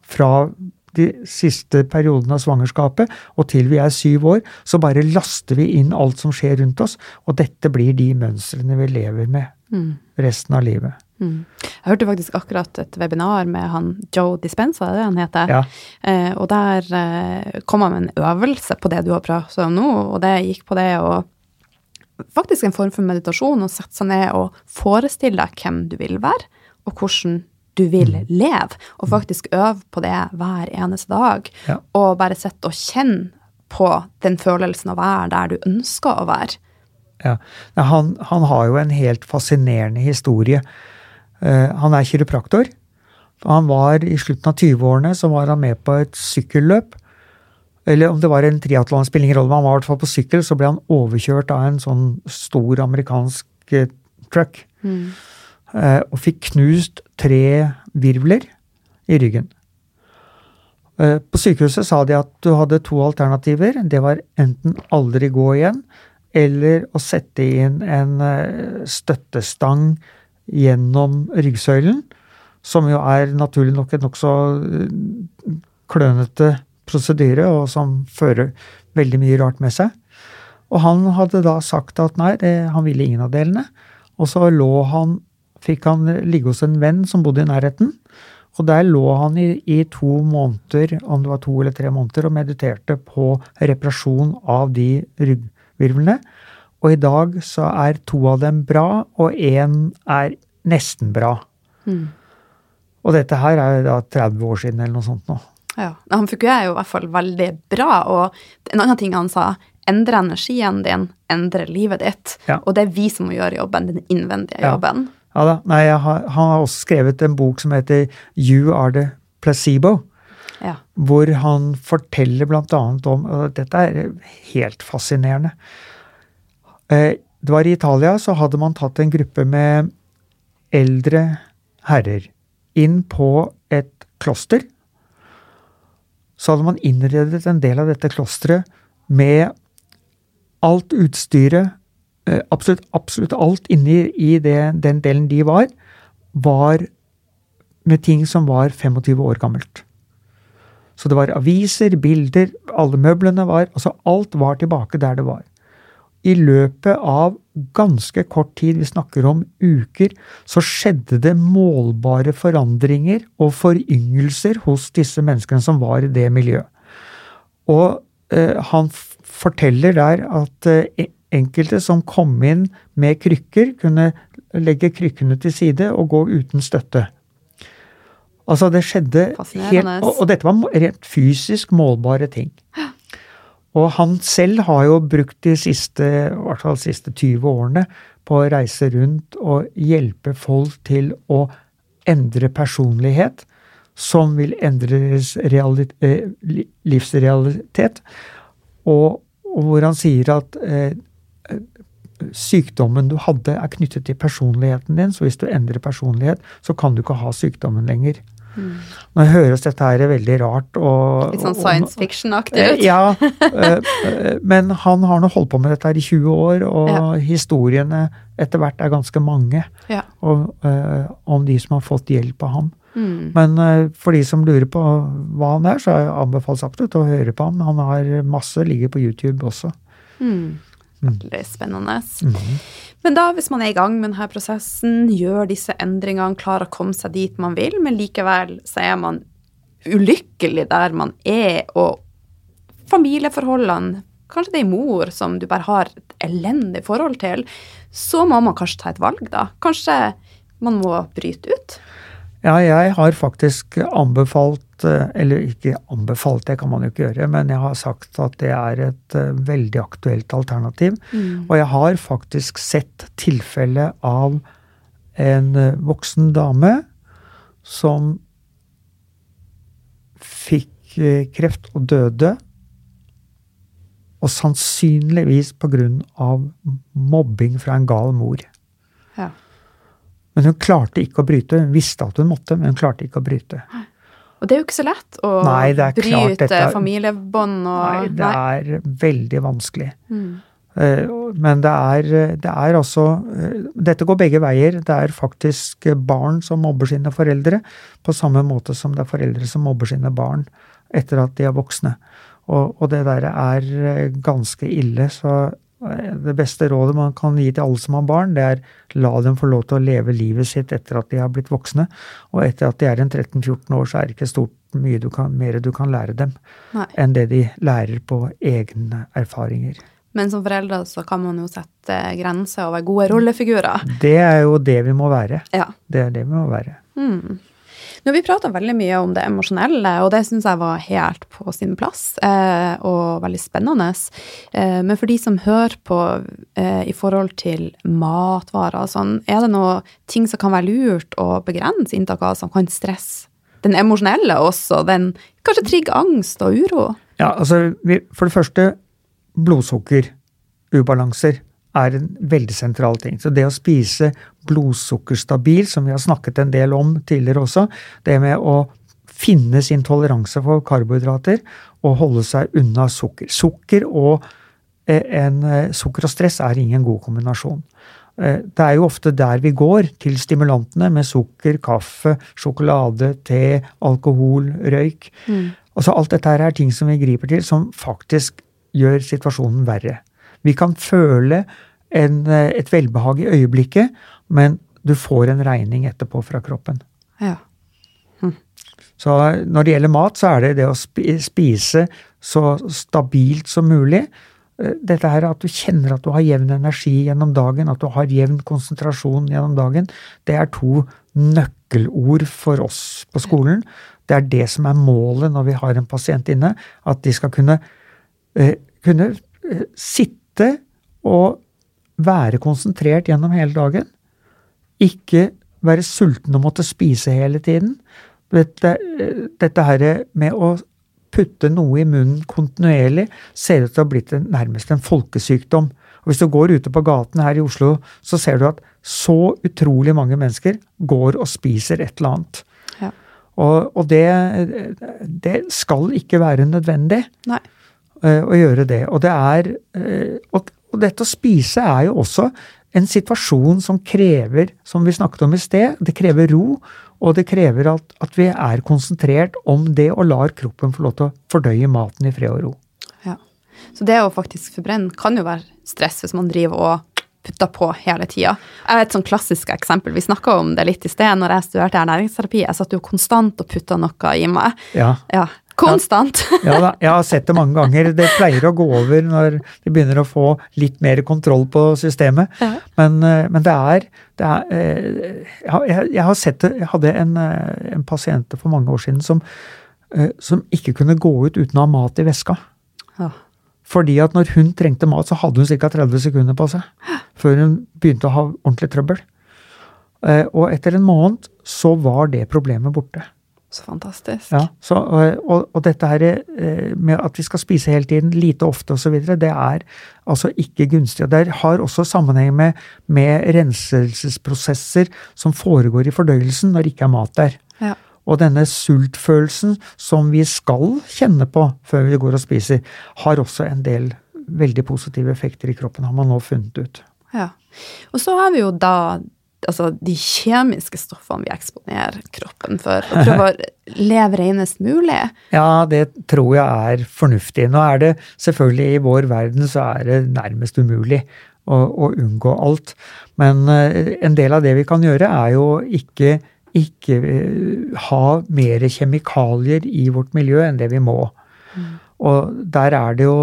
fra de siste periodene av svangerskapet og til vi er syv år, så bare laster vi inn alt som skjer rundt oss, og dette blir de mønstrene vi lever med mm. resten av livet. Mm. Jeg hørte faktisk akkurat et webinar med han Joe Dispenza, det han heter. Ja. Eh, og der eh, kom han med en øvelse på det du har pratet om nå, og det gikk på det å Faktisk en form for meditasjon, å sette seg ned og forestille deg hvem du vil være, og hvordan du vil mm. leve, og faktisk øve på det hver eneste dag. Ja. Og bare sitte og kjenne på den følelsen å være der du ønsker å være. Ja, han, han har jo en helt fascinerende historie. Uh, han er kiropraktor. Han var I slutten av 20-årene så var han med på et sykkelløp. Eller om det var en triatlon, spiller ingen rolle, men han var i hvert fall på sykkel. Så ble han overkjørt av en sånn stor amerikansk eh, truck. Mm. Uh, og fikk knust tre virvler i ryggen. Eh, på sykehuset sa de at du hadde to alternativer. Det var enten aldri gå igjen, eller å sette inn en eh, støttestang gjennom ryggsøylen, som jo er naturlig nok en nokså eh, klønete prosedyre, og som fører veldig mye rart med seg. Og han hadde da sagt at nei, det, han ville ingen av delene. Og så lå han fikk han ligge hos en venn som bodde i nærheten. Og der lå han i, i, to måneder, om det var to eller tre måneder, og mediterte på reparasjon av de ryggvirvlene. Og i dag så er to av dem bra, og én er nesten bra. Mm. Og dette her er da 30 år siden eller noe sånt nå. Ja. Han fungerer jo i hvert fall veldig bra. Og en annen ting han sa, endre energien din, endre livet ditt. Ja. Og det er vi som må gjøre jobben, den innvendige jobben. Ja. Ja da. Nei, har, han har også skrevet en bok som heter You Are The Placebo. Ja. Hvor han forteller annet om og Dette er helt fascinerende. Eh, det var i Italia, så hadde man tatt en gruppe med eldre herrer inn på et kloster. Så hadde man innredet en del av dette klosteret med alt utstyret Eh, absolutt, absolutt alt inni i det, den delen de var, var med ting som var 25 år gammelt. Så det var aviser, bilder, alle møblene var Altså alt var tilbake der det var. I løpet av ganske kort tid, vi snakker om uker, så skjedde det målbare forandringer og foryngelser hos disse menneskene som var i det miljøet. Og eh, han forteller der at eh, enkelte som kom inn med krykker, kunne legge krykkene til side og gå uten støtte. Altså, det skjedde helt og, og, dette var rent fysisk målbare ting. Og han selv har jo brukt de siste, i hvert fall de siste 20 årene på å reise rundt og hjelpe folk til å endre personlighet, som vil endre deres eh, livsrealitet. Og, og, hvor han sier at eh, sykdommen du hadde er knyttet til personligheten din, så hvis du endrer personlighet, så kan du ikke ha sykdommen lenger. Mm. Nå høres dette her veldig rart og Litt sånn science fiction-aktig ut? Ja, men han har nå holdt på med dette her i 20 år, og ja. historiene etter hvert er ganske mange ja. og, om de som har fått hjelp av ham. Mm. Men for de som lurer på hva han er, så anbefales absolutt å høre på ham. Han har masse, ligger på YouTube også. Mm. Mm. Veldig spennende. Mm. Men da, hvis man er i gang med denne prosessen, gjør disse endringene, klarer å komme seg dit man vil, men likevel så er man ulykkelig der man er, og familieforholdene Kanskje det er mor som du bare har et elendig forhold til. Så må man kanskje ta et valg, da. Kanskje man må bryte ut? Ja, jeg har faktisk anbefalt, eh, eller ikke anbefalt, det kan man jo ikke gjøre, men jeg har sagt at det er et uh, veldig aktuelt alternativ. Mm. Og jeg har faktisk sett tilfelle av en uh, voksen dame som fikk kreft og døde. Og sannsynligvis av mobbing fra en gal mor. Ja. Men hun klarte ikke å bryte. Hun visste at hun måtte, men hun klarte ikke å bryte. Og det er jo ikke så lett å nei, bryte klart, familiebånd og Nei, det nei. er veldig vanskelig. Mm. Uh, men det er, det er altså Dette går begge veier. Det er faktisk barn som mobber sine foreldre, på samme måte som det er foreldre som mobber sine barn etter at de er voksne. Og, og det der er eh, ganske ille. Så det beste rådet man kan gi til alle som har barn, det er la dem få lov til å leve livet sitt etter at de har blitt voksne. Og etter at de er en 13-14 år, så er det ikke stort mye du kan, mer du kan lære dem Nei. enn det de lærer på egne erfaringer. Men som foreldre så kan man jo sette grenser og være gode rollefigurer. Det er jo det vi må være. Ja. Det er det vi må være. Mm. Nå har vi prata veldig mye om det emosjonelle, og det syns jeg var helt på sin plass eh, og veldig spennende. Eh, men for de som hører på eh, i forhold til matvarer og sånn, er det noe ting som kan være lurt å begrense inntak av som kan stresse den emosjonelle også? Den kanskje trigge angst og uro? Ja, altså for det første blodsukkerubalanser er en veldig sentral ting. Så det å spise blodsukkerstabil, som vi har snakket en del om tidligere også, det med å finne sin toleranse for karbohydrater og holde seg unna sukker. Sukker og, eh, en, eh, sukker og stress er ingen god kombinasjon. Eh, det er jo ofte der vi går, til stimulantene med sukker, kaffe, sjokolade, te, alkohol, røyk. Mm. Altså alt dette her er ting som vi griper til, som faktisk gjør situasjonen verre. Vi kan føle en, eh, et velbehag i øyeblikket, men du får en regning etterpå fra kroppen. Ja. Hm. Så når det gjelder mat, så er det det å spise så stabilt som mulig. Eh, dette her at du kjenner at du har jevn energi gjennom dagen, at du har jevn konsentrasjon gjennom dagen, det er to nøkkelord for oss på skolen. Det er det som er målet når vi har en pasient inne, at de skal kunne, eh, kunne sitte og være konsentrert gjennom hele dagen. Ikke være sulten og måtte spise hele tiden. Dette, dette her med å putte noe i munnen kontinuerlig ser ut til å ha blitt en, nærmest en folkesykdom. Og Hvis du går ute på gaten her i Oslo, så ser du at så utrolig mange mennesker går og spiser et eller annet. Ja. Og, og det, det, skal ikke være nødvendig Nei. Eh, å gjøre det. Og det er eh, og, og dette å spise er jo også en situasjon som krever, som vi snakket om i sted, det krever ro, og det krever at, at vi er konsentrert om det og lar kroppen få lov til å fordøye maten i fred og ro. Ja. Så det å faktisk forbrenne kan jo være stress hvis man driver og putter på hele tida. Et sånn klassisk eksempel, vi snakka om det litt i sted når jeg studerte ernæringsterapi. Jeg satt jo konstant og putta noe i meg. Ja. ja. Konstant. ja, da, jeg har sett det mange ganger. Det pleier å gå over når de begynner å få litt mer kontroll på systemet. Ja. Men, eh, men, det er, det er eh, jeg, jeg, har sett det Jeg hadde en, eh, en pasient for mange år siden som, som ikke kunne gå ut uten å ha mat i veska. Ja. Fordi at når hun trengte mat, så hadde hun ca. 30 sekunder på seg før hun begynte å ha ordentlig trøbbel. Og etter en måned så var det problemet borte. Så fantastisk. Ja, så, og, og, dette her eh, med at vi skal spise hele tiden, lite ofte osv., det er altså ikke gunstig. og Det har også sammenheng med, med renselsesprosesser som foregår i fordøyelsen når det ikke er mat der. Ja. Og denne sultfølelsen som vi skal kjenne på før vi går og spiser, har også en del veldig positive effekter i kroppen, har man nå funnet ut. Ja. Og så har vi jo da altså, de kjemiske stoffene vi eksponerer kroppen for, og prøve å leve renest mulig? Ja, det tror jeg er fornuftig. Nå er det selvfølgelig i vår verden så er det nærmest umulig å, å unngå alt. Men uh, en del av det vi kan gjøre, er jo ikke, ikke uh, ha mer kjemikalier i vårt miljø enn det vi må. Mm. Og der er det jo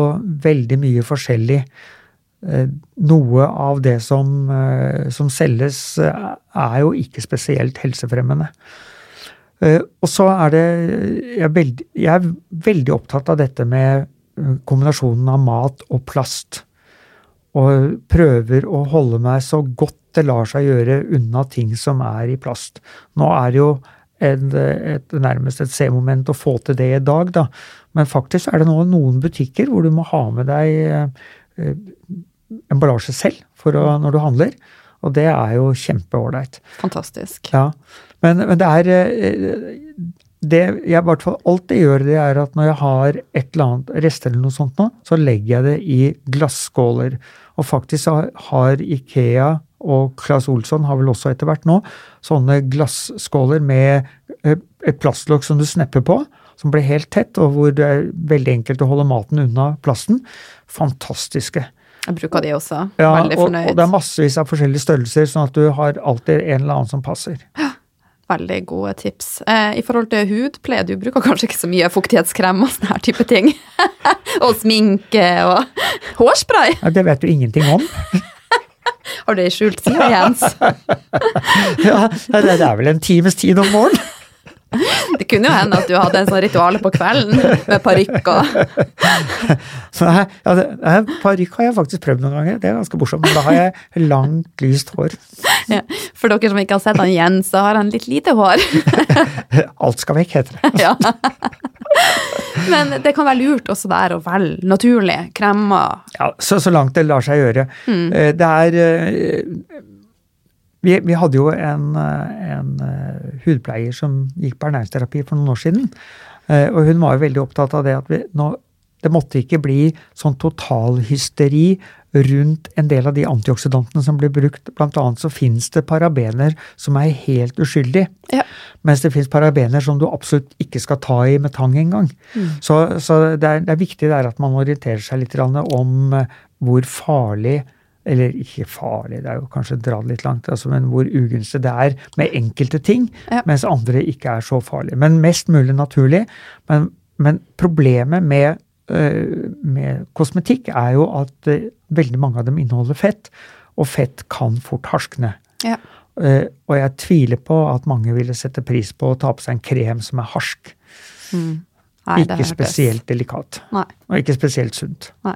veldig mye forskjellig. Eh, noe av det som, eh, som, selges, eh, er jo ikke spesielt helsefremmende. Og så er det jeg er, veldig, jeg er veldig opptatt av dette med kombinasjonen av mat og plast. Og prøver å holde meg så godt det lar seg gjøre unna ting som er i plast. Nå er det jo en, et, nærmest et C-moment å få til det i dag, da. Men faktisk er det nå noen butikker hvor du må ha med deg emballasje selv å, når du handler. Og det er jo kjempeålreit. Fantastisk. Ja. Men, men, det er eh, det jeg, hvert fall alltid gjør, det er at når jeg har et eller annet rester eller noe sånt nå, så legger jeg det i glasskåler. Og faktisk har Ikea og Claes Olsson har vel også etter hvert nå sånne glasskåler med eh, et plastlokk som du snepper på, som blir helt tett, og hvor det er veldig enkelt å holde maten unna plasten. Fantastiske. Jeg bruker de også. Ja, Veldig fornøyd. Og, og det er massevis av forskjellige størrelser, sånn at du har alltid en eller annen som passer. Veldig gode tips. Eh, I forhold til hudpleie, du bruker kanskje ikke så mye fuktighetskrem og sånne her type ting? og sminke og hårspray? Ja, det vet du ingenting om. har det i skjult side, Jens? ja, det er vel en times tid om morgenen. Det kunne jo hende at du hadde en sånn ritual på kvelden med parykk og ja, Parykk har jeg faktisk prøvd noen ganger, det er ganske morsomt. Men da har jeg langt, lyst hår. Ja, for dere som ikke har sett han Jens, så har han litt lite hår. Alt skal vekk, heter det. Ja. Men det kan være lurt også der å velge naturlig. kremer. Ja, så, så langt det lar seg gjøre. Mm. Eh, det er eh, vi, vi, hadde jo en, en uh, hudpleier som gikk på ernæringsterapi for noen år siden. Uh, og hun var jo veldig opptatt av det at vi, nå, det måtte ikke bli sånn totalhysteri rundt en del av de antioksidantene som blir brukt. Blant annet så finnes det parabener som er helt uskyldige. Ja. Mens det finnes parabener som du absolutt ikke skal ta i med tang engang. Mm. Så, så det, er, det, er, viktig der at man orienterer seg litt om hvor farlig eller ikke farlig, det er jo kanskje dra det litt langt, altså, men hvor ugunstig det er med enkelte ting, ja. mens andre ikke er så farlige. Men mest mulig naturlig. Men, men problemet med, uh, med, kosmetikk er jo at uh, veldig mange av dem inneholder fett, og fett kan fort harskne. Ja. Uh, og jeg tviler på at mange ville sette pris på å ta på seg en krem som er harsk. Mm. Nei, ikke spesielt delikat. Nei. Og ikke spesielt sunt. Nei.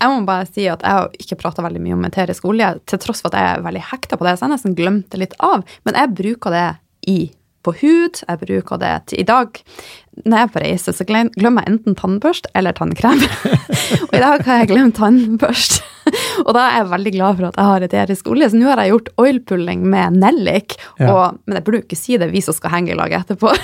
Jeg må bare si at jeg har ikke prata veldig mye om eterisk olje, til tross for at jeg er veldig hekta på det, så jeg nesten glemte litt av. Men jeg bruker det i på hud. Jeg bruker det til i dag. Når jeg er på reise, så glemmer jeg enten tannbørst eller tannkrem. og i dag har jeg glemt tannbørst. og da er jeg veldig glad for at jeg har eterisk olje. Så nå har jeg gjort oilpulling med nellik. Ja. men jeg burde jo ikke si det, vi som skal henge i lag etterpå.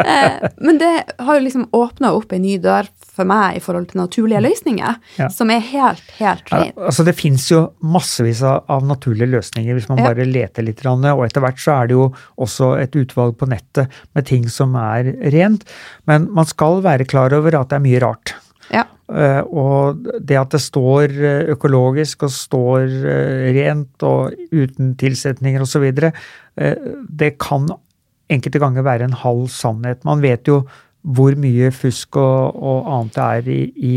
Eh, men det har jo liksom åpna opp en ny dør for meg i forhold til naturlige løsninger, ja. som er helt, helt fin. Ja, altså det fins jo massevis av, naturlige løsninger hvis man bare leter litt. Og etter hvert så er det jo også et utvalg på nettet med ting som er rent. Men man skal være klar over at det er mye rart. Ja. Uh, og det at det står eh, økologisk og står uh, rent og uten tilsetninger osv., det kan enkelte ganger være en halv sannhet. Man vet jo hvor mye fusk og, og annet det er i, i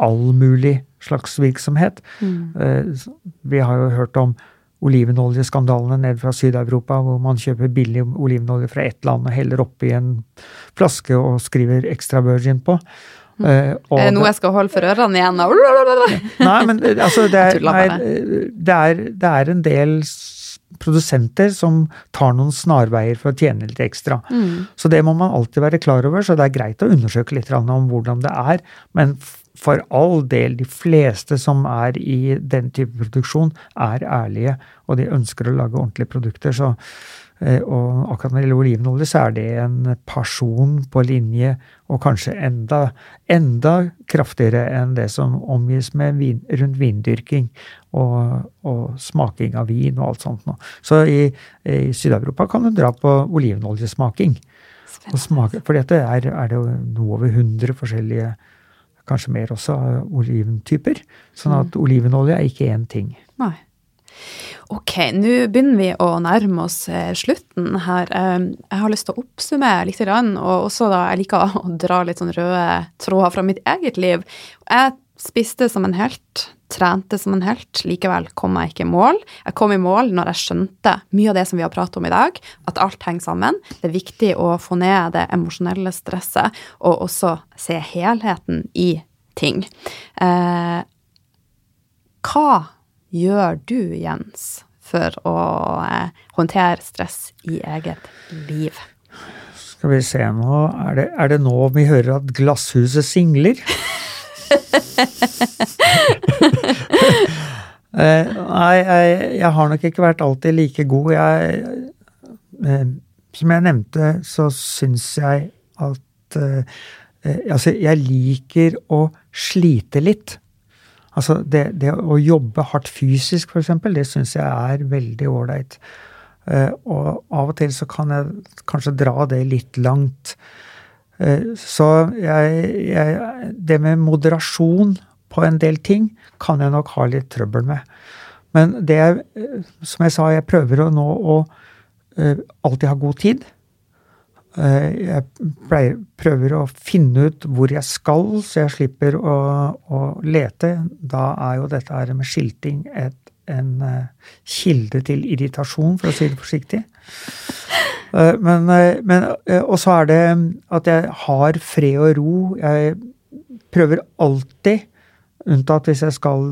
all mulig slags virksomhet. Mm. Uh, vi har jo hørt om olivenoljeskandalene ned fra Syd-Europa, hvor man kjøper billig olivenolje fra ett land og heller oppi en flaske og skriver extra virgin på. Uh, er det noe jeg skal holde for ørene igjen? nei, men altså, det er, nei, det, er, det er en del produsenter som tar noen snarveier for å tjene litt ekstra. Mm. Så det må man alltid være klar over, så det er greit å undersøke litt om hvordan det er. Men for all del, de fleste som er i den type produksjon, er ærlige, og de ønsker å lage ordentlige produkter. Så og akkurat når det gjelder olivenolje, så er det en person på linje, og kanskje enda, enda kraftigere enn det som omgis med vin, rundt vindyrking og, og, smaking av vin og alt sånt noe. Så i, i Syd-Europa kan du dra på olivenoljesmaking. Smake, for dette er, er det noe over 100 forskjellige, kanskje mer også, oliventyper. Sånn at mm. olivenolje er ikke én ting. Nei. Ok, nå begynner vi å nærme oss eh, slutten her. Jeg har lyst til å oppsummere litt, og også da jeg liker å dra litt sånn røde tråder fra mitt eget liv. Jeg spiste som en helt, trente som en helt, likevel kom jeg ikke i mål. Jeg kom i mål når jeg skjønte mye av det som vi har pratet om i dag, at alt henger sammen. Det er viktig å få ned det emosjonelle stresset, og også se helheten i ting. Eh, hva gjør du, Jens, for å eh, håndtere stress i eget liv? Skal vi se nå Er det, er det nå vi hører at glasshuset singler? eh, nei, jeg, jeg, har nok ikke vært alltid like god. Jeg, eh, som jeg nevnte, så syns jeg at Altså, jeg liker å slite litt. Altså det, det, å jobbe hardt fysisk, f.eks., det syns jeg er veldig ålreit. Uh, og av og til så kan jeg kanskje dra det litt langt. Uh, så jeg, jeg, Det med moderasjon på en del ting kan jeg nok ha litt trøbbel med. Men det jeg, som jeg sa, jeg prøver å nå å alltid ha god tid. Eh, jeg pleier, prøver å finne ut hvor jeg skal, så jeg slipper å, å lete. Da er jo dette her med skilting et, en uh, kilde til irritasjon, for å si det forsiktig. Uh, men, men Og så er det at jeg har fred og ro. Jeg prøver alltid Unntatt hvis jeg skal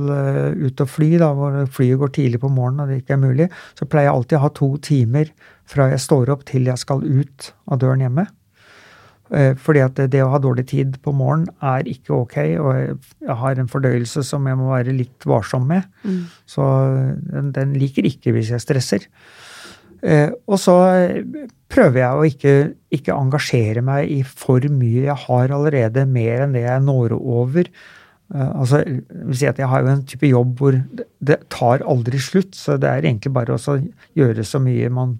ut og fly, da, hvor flyet går tidlig på morgenen og det ikke er mulig, så pleier jeg alltid å ha to timer fra jeg står opp til jeg skal ut av døren hjemme. Eh, fordi at det å ha dårlig tid på morgenen er ikke ok, og jeg har en fordøyelse som jeg må være litt varsom med. Mm. Så den, den, liker ikke hvis jeg stresser. Eh, og så prøver jeg å ikke, ikke, engasjere meg i for mye. Jeg har allerede mer enn det jeg når over. Eh, altså, vil si at Jeg har jo en type jobb hvor det, det tar aldri slutt, så det er egentlig bare å gjøre så mye man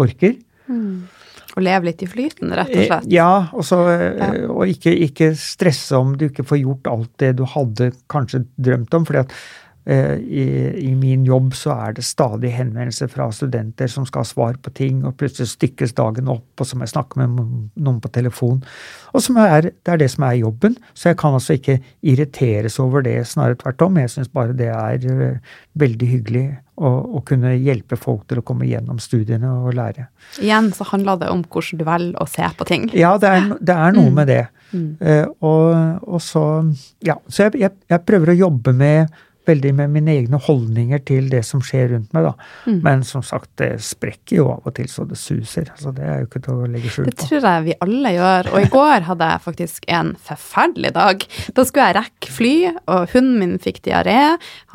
orker. Mm. Og leve litt i flyten, rett og slett. Eh, ja, og, så, eh, ja. og ikke, ikke, stresse om du ikke får gjort alt det du hadde kanskje drømt om. fordi at I, I, min jobb så er det stadig henvendelser fra studenter som skal ha svar på ting, og plutselig stykkes dagen opp, og så må jeg snakke med noen på telefon. Og er, det er det som er jobben, så jeg kan altså ikke irriteres over det, snarere tvert om. Jeg syns bare det er uh, veldig hyggelig å, å, kunne hjelpe folk til å komme gjennom studiene og lære. Igjen så handler det om hvordan du velger å se på ting. Ja, det er, det er noe mm. med det. Mm. Uh, og, og, så Ja, så jeg, jeg, jeg prøver å jobbe med veldig med mine egne holdninger til det som skjer rundt meg. da. Mm. Men som sagt, det sprekker jo av og til så det suser. så Det er jo ikke til å legge skjul på. Det tror jeg vi alle gjør. Og i går hadde jeg faktisk en forferdelig dag. Da skulle jeg rekke fly, og hunden min fikk diaré.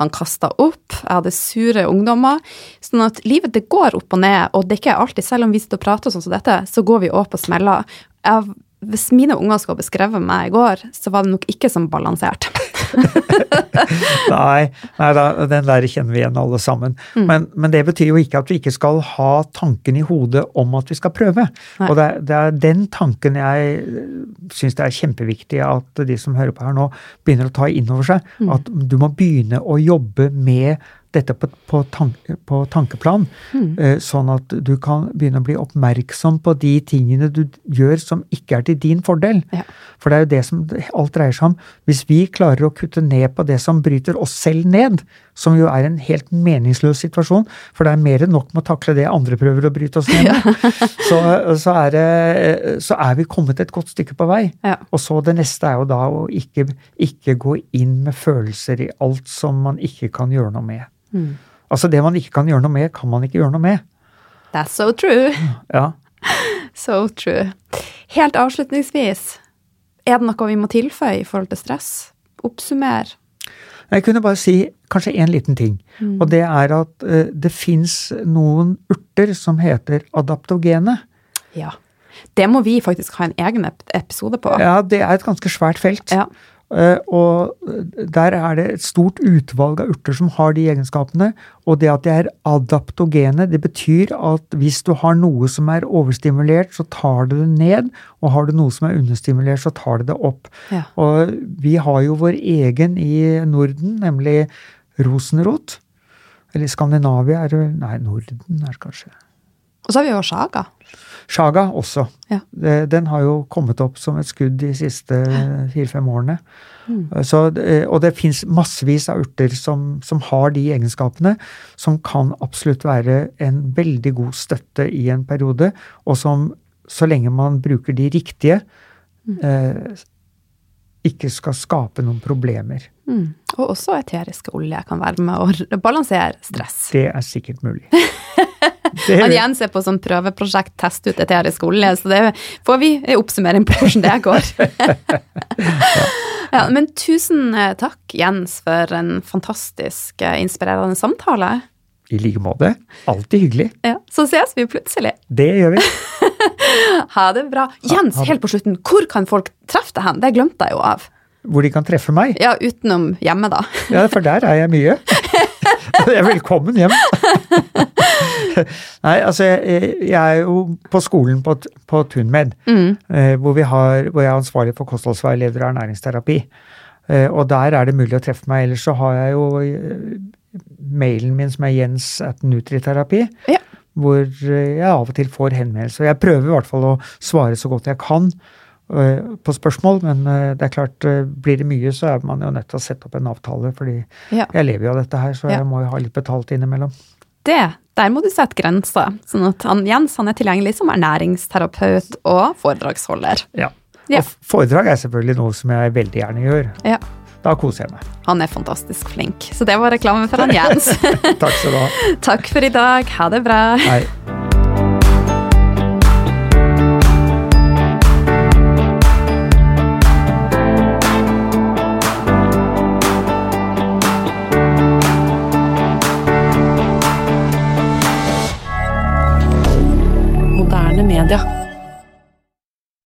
Han kasta opp. Jeg hadde sure ungdommer. Sånn at livet det går opp og ned, og det er ikke alltid, selv om vi sitter og prater sånn som dette, så går vi òg på smeller. Jeg hvis mine unger skulle beskrevet meg i går, så var det nok ikke som balansert. nei, nei da, den der kjenner vi igjen alle sammen. Mm. Men, men, det betyr jo ikke at vi ikke skal ha tanken i hodet om at vi skal prøve. Nei. Og det, det, er den tanken jeg syns det er kjempeviktig at de som hører på her nå, begynner å ta inn over seg. Mm. At du må begynne å jobbe med dette på, på, tanke, på tankeplan, mm. eh, sånn at du kan begynne å bli oppmerksom på de tingene du gjør som ikke er til din fordel. Ja. For det er jo det som alt dreier seg om. Hvis vi klarer å kutte ned på det som bryter oss selv ned, som jo er en helt meningsløs situasjon, for det er mer enn nok med å takle det andre prøver å bryte oss ned med, så, så, er det, så, er vi kommet et godt stykke på vei. Ja. Og så det neste er jo da å ikke, ikke gå inn med følelser i alt som man ikke kan gjøre noe med. Mm. Altså det man ikke kan gjøre noe med, kan man ikke gjøre noe med. That's so true. Ja. So true. Helt avslutningsvis, er det noe vi må tilføye i forhold til stress? Oppsummer. Jeg kunne bare si kanskje én liten ting. Og det er at uh, det fins noen urter som heter adaptogene. Ja. Det må vi faktisk ha en egen episode på. Ja, det er et ganske svært felt. Ja. Eh, Og der er det et stort utvalg av urter som har de egenskapene. Og det at de er adaptogene, det betyr at hvis du har noe som er overstimulert, så tar du det ned. Og har du noe som er understimulert, så tar du det opp. Ja. Og vi har jo vår egen i Norden, nemlig rosenrot. Eller Skandinavia er det Nei, Norden er det kanskje. Og så har vi jo Shaga. Shaga også. Ja. Den har jo kommet opp som et skudd de siste fire-fem årene. Så, og det fins massevis av urter som, som har de egenskapene, som kan absolutt være en veldig god støtte i en periode, og som, så lenge man bruker de riktige, eh, ikke skal skape noen problemer. Mm. Og også eteriske olje kan være med å balansere stress. Det er sikkert mulig. Han Jens er på sånn prøveprosjekt test ut eterisk olje, så det får vi en oppsummering på hvordan det går. ja, men tusen eh, takk, Jens, for en fantastisk eh, inspirerende samtale. I like måte. Alltid hyggelig. Ja, så ses vi plutselig. Det gjør vi. Ha det bra. Jens, ha ha. helt på slutten, hvor kan folk treffe deg hen? Det glemte jeg jo av. Hvor de kan treffe meg. Ja, utenom hjemme, da. Ja, for der er jeg mye. Jeg er velkommen hjem. Nei, altså jeg, jeg er jo på skolen på, på Tunmed, mm. hvor, vi har, hvor jeg er ansvarlig for kostholdsveileder og ernæringsterapi. Eh, Og der er det mulig å treffe meg. Ellers så har jeg jo eh, mailen min som er jens at nutriterapi. Ja. Hvor eh, jeg av og til får henvendelser. Jeg prøver i hvert fall å svare så godt jeg kan eh, på spørsmål, men eh, det er klart, eh, blir det mye, så er man jo nødt til å sette opp en avtale. fordi Ja. jeg lever jo av dette her, så Ja. jeg må jo ha litt betalt innimellom. Det, der må du sette grenser. Sånn at han, Jens han er tilgjengelig som ernæringsterapeut og foredragsholder. Ja. Ja. Og foredrag er selvfølgelig noe som jeg veldig gjerne gjør. Ja. Da koser jeg meg. Han er fantastisk flink. Så det var reklame for han Jens. Takk skal du ha. Takk for i dag. Ha det bra. Hei. Inter.